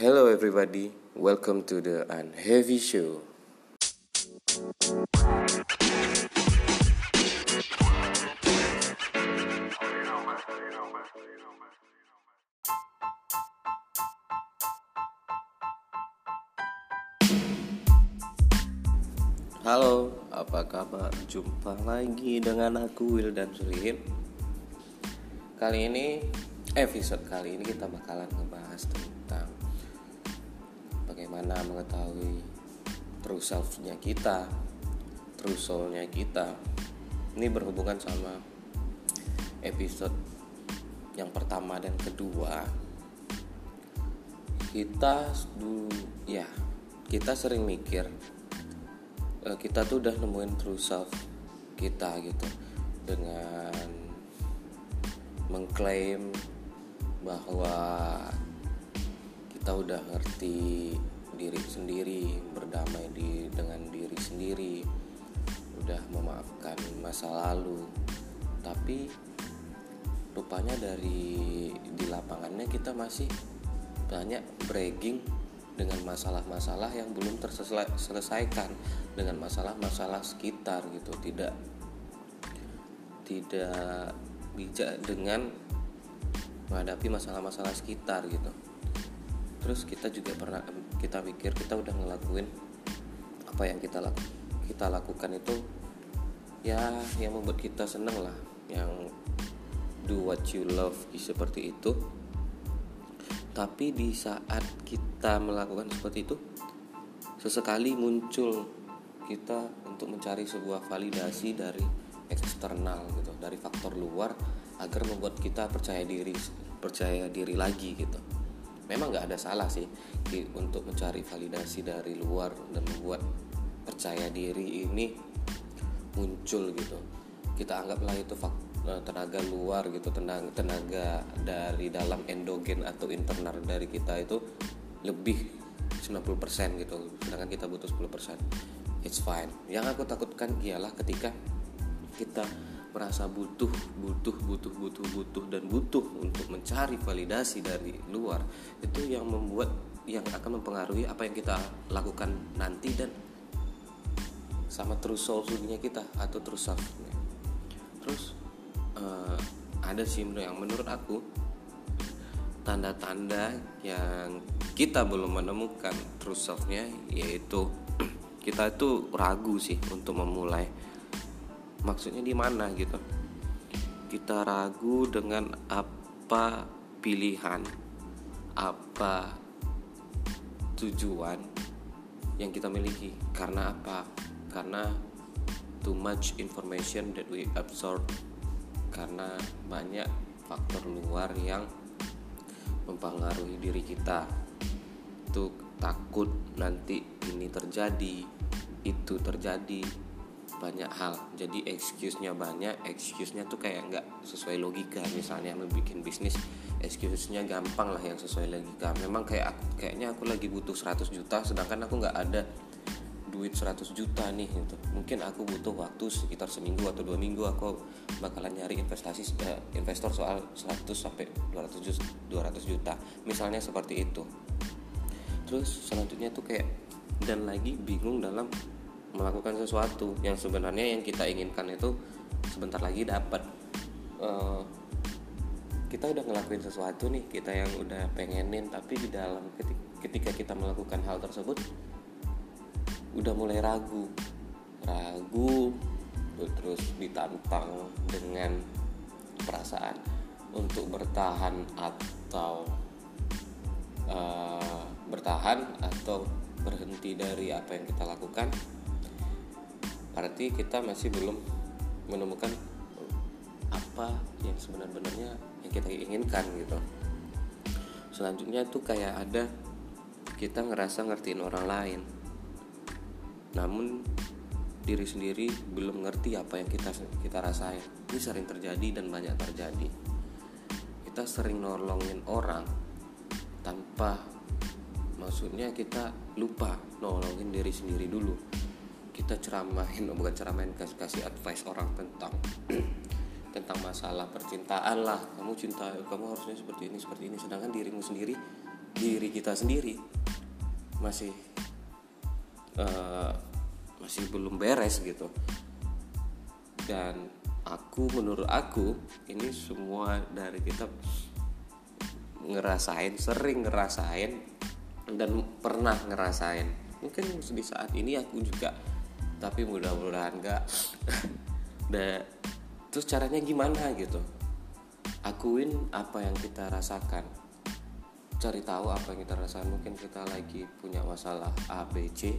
Hello everybody, welcome to the Unheavy Show. Halo, apa kabar? Jumpa lagi dengan aku Will dan Surin. Kali ini episode kali ini kita bakalan ngebahas tentang bagaimana mengetahui true self-nya kita, true soul-nya kita. Ini berhubungan sama episode yang pertama dan kedua. Kita dulu ya, kita sering mikir uh, kita tuh udah nemuin true self kita gitu dengan mengklaim bahwa kita udah ngerti diri sendiri berdamai di dengan diri sendiri. Udah memaafkan masa lalu. Tapi rupanya dari di lapangannya kita masih banyak bragging dengan masalah-masalah yang belum terselesaikan dengan masalah-masalah sekitar gitu. Tidak tidak bijak dengan menghadapi masalah-masalah sekitar gitu terus kita juga pernah kita pikir kita udah ngelakuin apa yang kita laku, kita lakukan itu ya yang membuat kita seneng lah. Yang do what you love seperti itu. Tapi di saat kita melakukan seperti itu sesekali muncul kita untuk mencari sebuah validasi dari eksternal gitu dari faktor luar agar membuat kita percaya diri percaya diri lagi gitu memang nggak ada salah sih untuk mencari validasi dari luar dan membuat percaya diri ini muncul gitu. Kita anggaplah itu faktor Eh, tenaga luar gitu tenaga tenaga dari dalam endogen atau internal dari kita itu lebih 90% gitu. Sedangkan kita butuh 10% it's fine. Yang aku takutkan ialah ketika kita merasa butuh butuh butuh butuh butuh dan butuh untuk mencari validasi dari luar. Itu yang membuat yang akan mempengaruhi apa yang kita lakukan nanti dan sama terus solusinya kita atau terus self terus uh, ada sih yang menurut aku tanda-tanda yang kita belum menemukan true self-nya yaitu kita itu ragu sih untuk memulai maksudnya di mana gitu? Kita ragu dengan apa pilihan apa tujuan yang kita miliki. Karena apa? Karena too much information that we absorb. Karena banyak faktor luar yang mempengaruhi diri kita. Itu takut nanti ini terjadi itu terjadi banyak hal. Jadi excuse-nya banyak excuse-nya tuh kayak nggak sesuai logika. Misalnya mau bikin bisnis excuse-nya gampang lah yang sesuai logika. Memang kayak aku, kayaknya aku lagi butuh 100 juta sedangkan aku nggak ada duit 100 juta nih gitu. mungkin aku butuh waktu sekitar seminggu atau dua minggu aku bakalan nyari investasi uh, investor soal 100 sampai 200 juta, 200 juta. Misalnya seperti itu. Terus selanjutnya tuh kayak dan lagi bingung dalam melakukan sesuatu yang sebenarnya yang kita inginkan itu sebentar lagi dapat. Uh, kita udah ngelakuin sesuatu nih kita yang udah pengenin tapi di dalam ketika kita melakukan hal tersebut udah mulai ragu. Ragu terus ditantang dengan perasaan untuk bertahan atau uh, bertahan atau berhenti dari apa yang kita lakukan berarti kita masih belum menemukan apa yang sebenarnya yang kita inginkan gitu. Selanjutnya tuh kayak ada kita ngerasa ngertiin orang lain. Namun diri sendiri belum ngerti apa yang kita kita rasain. Ini sering terjadi dan banyak terjadi. Kita sering nolongin orang tanpa maksudnya kita lupa nolongin diri sendiri dulu kita ceramahin oh bukan ceramahin kasih kasih advice orang tentang tentang masalah percintaan lah. Kamu cinta kamu harusnya seperti ini seperti ini. Sedangkan dirimu sendiri diri kita sendiri masih uh, masih belum beres gitu. Dan aku menurut aku ini semua dari kita ngerasain sering ngerasain dan pernah ngerasain. Mungkin di saat ini aku juga tapi mudah-mudahan enggak dan terus caranya gimana gitu? Akuin apa yang kita rasakan. Cari tahu apa yang kita rasakan. Mungkin kita lagi punya masalah A B C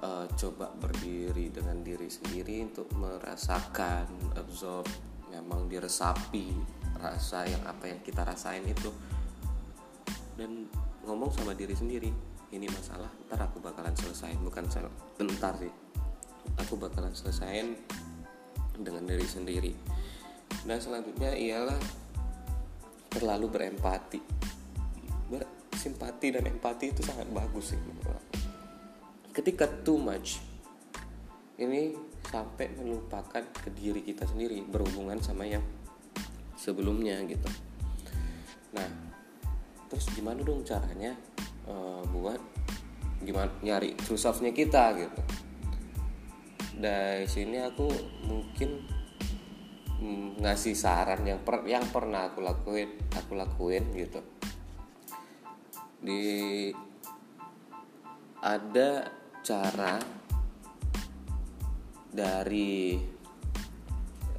uh, coba berdiri dengan diri sendiri untuk merasakan absorb memang diresapi rasa yang apa yang kita rasain itu. Dan ngomong sama diri sendiri ini masalah ntar aku bakalan selesai. Bukan bentar sih aku bakalan selesaiin dengan diri sendiri. Dan selanjutnya ialah terlalu berempati. Bersimpati dan empati itu sangat bagus sih ketika too much ini sampai melupakan ke diri kita sendiri berhubungan sama yang sebelumnya gitu. Nah terus gimana dong caranya uh, buat gimana nyari true kita gitu dari sini aku mungkin mm, ngasih saran yang per, yang pernah aku lakuin aku lakuin gitu. Di ada cara dari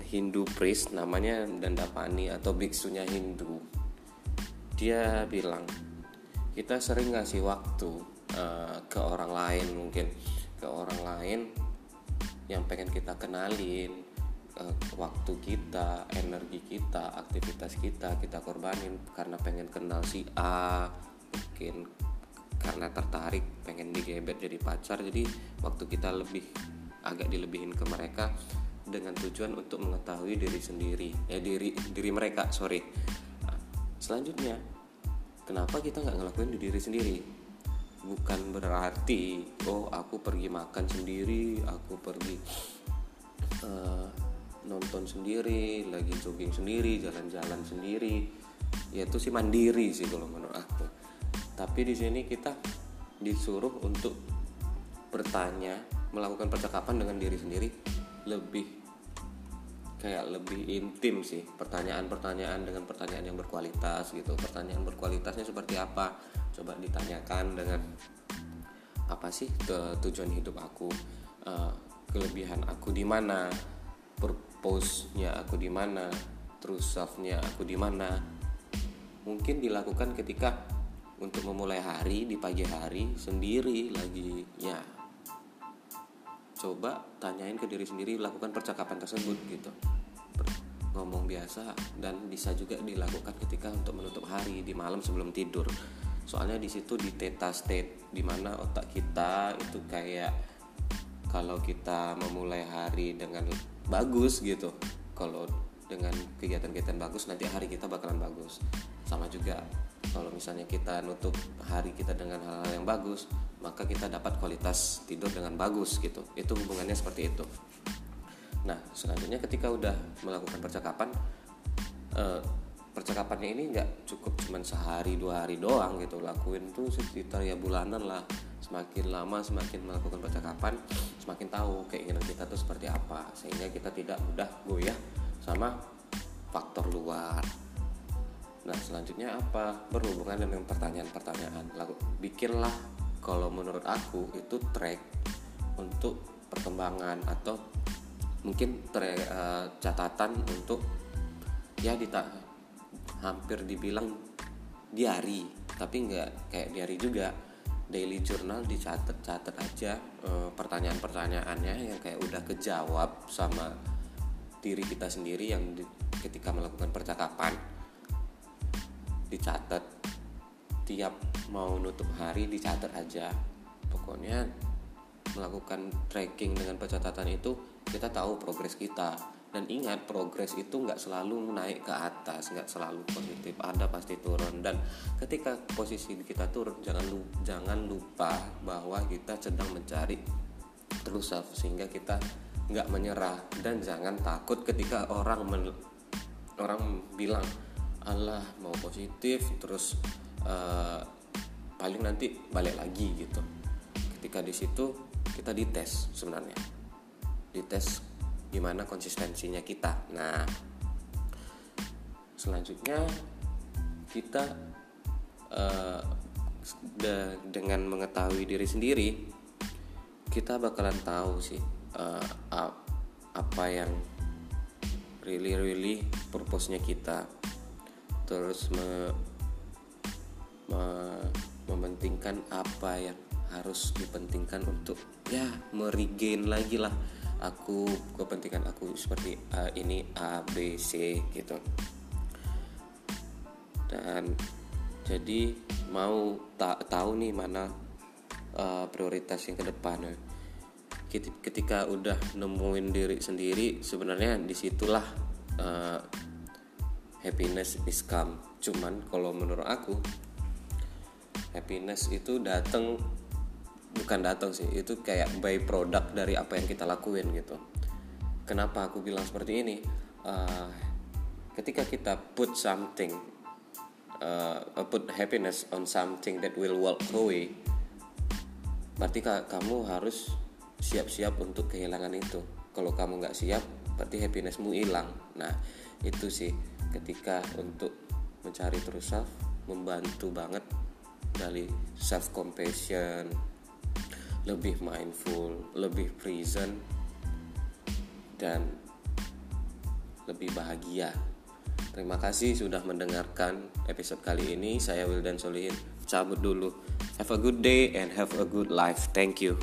Hindu priest namanya Dandapani atau biksunya Hindu dia bilang kita sering ngasih waktu uh, ke orang lain mungkin ke orang lain yang pengen kita kenalin uh, waktu kita energi kita aktivitas kita kita korbanin karena pengen kenal si A mungkin karena tertarik pengen digebet jadi pacar. Jadi waktu kita lebih agak dilebihin ke mereka dengan tujuan untuk mengetahui diri sendiri ya diri diri mereka sorry. Nah, selanjutnya kenapa kita nggak ngelakuin di diri sendiri bukan berarti oh aku pergi makan sendiri aku pergi uh, nonton sendiri lagi jogging sendiri jalan-jalan sendiri. Ya itu sih mandiri sih kalau menurut aku. Tapi di sini kita disuruh untuk bertanya melakukan percakapan dengan diri sendiri lebih kayak lebih intim sih. Pertanyaan-pertanyaan dengan pertanyaan yang berkualitas gitu. Pertanyaan berkualitasnya seperti apa coba ditanyakan dengan apa sih tujuan hidup aku uh, kelebihan aku di mana purpose-nya aku di mana true self-nya aku di mana. Mungkin dilakukan ketika untuk memulai hari di pagi hari sendiri lagi ya. Coba tanyain ke diri sendiri lakukan percakapan tersebut gitu. Ngomong biasa dan bisa juga dilakukan ketika untuk menutup hari di malam sebelum tidur soalnya di situ di theta state di mana otak kita itu kayak kalau kita memulai hari dengan bagus gitu kalau dengan kegiatan-kegiatan bagus nanti hari kita bakalan bagus. Sama juga kalau misalnya kita nutup hari kita dengan hal-hal yang bagus maka kita dapat kualitas tidur dengan bagus gitu. Itu hubungannya seperti itu. Nah selanjutnya ketika udah melakukan percakapan eh, percakapannya ini nggak cukup cuma sehari dua hari doang gitu lakuin tuh sekitar ya bulanan lah semakin lama semakin melakukan percakapan semakin tahu keinginan kita tuh seperti apa sehingga kita tidak mudah goyah sama faktor luar Nah selanjutnya apa? Berhubungan dengan pertanyaan-pertanyaan. Lalu bikinlah kalau menurut aku itu track untuk perkembangan atau mungkin track, uh, catatan untuk ya dita hampir dibilang diary tapi nggak kayak diary juga. Daily journal dicatat-catat aja uh, pertanyaan-pertanyaannya yang kayak udah kejawab sama diri kita sendiri yang di, ketika melakukan percakapan. Dicatat tiap mau nutup hari dicatat aja. Pokoknya melakukan tracking dengan pencatatan itu kita tahu progres kita dan ingat progres itu nggak selalu naik ke atas nggak selalu positif. Ada pasti turun. Dan ketika posisi kita turun jangan lupa, jangan lupa bahwa kita sedang mencari terus sehingga kita nggak menyerah. Dan jangan takut ketika orang orang bilang Allah mau positif terus uh, nanti balik lagi gitu. Ketika di situ kita dites sebenarnya. Dites gimana konsistensinya kita? Nah selanjutnya kita uh, de dengan mengetahui diri sendiri kita bakalan tahu sih uh, apa yang really really purpose-nya kita. Terus me, me, mementingkan apa yang harus dipentingkan untuk ya merigain lagi lah aku kepentingan aku seperti uh, ini A B C gitu. Dan jadi mau tak tahu nih mana uh, prioritas yang ke depan. Ketika udah nemuin diri sendiri sebenarnya di situlah uh, happiness is come. Cuman kalau menurut aku happiness itu datang bukan datang sih itu kayak by product dari apa yang kita lakuin gitu. Kenapa aku bilang seperti ini? Uh, ketika kita put something uh, put happiness on something that will walk away berarti kamu harus siap-siap untuk kehilangan itu. Kalau kamu nggak siap berarti happinessmu hilang. Nah itu sih ketika untuk mencari terus self membantu banget dari self compassion lebih mindful lebih present dan lebih bahagia Terima kasih sudah mendengarkan episode kali ini. Saya Wildan Solihin. Cabut dulu. Have a good day and have a good life. Thank you.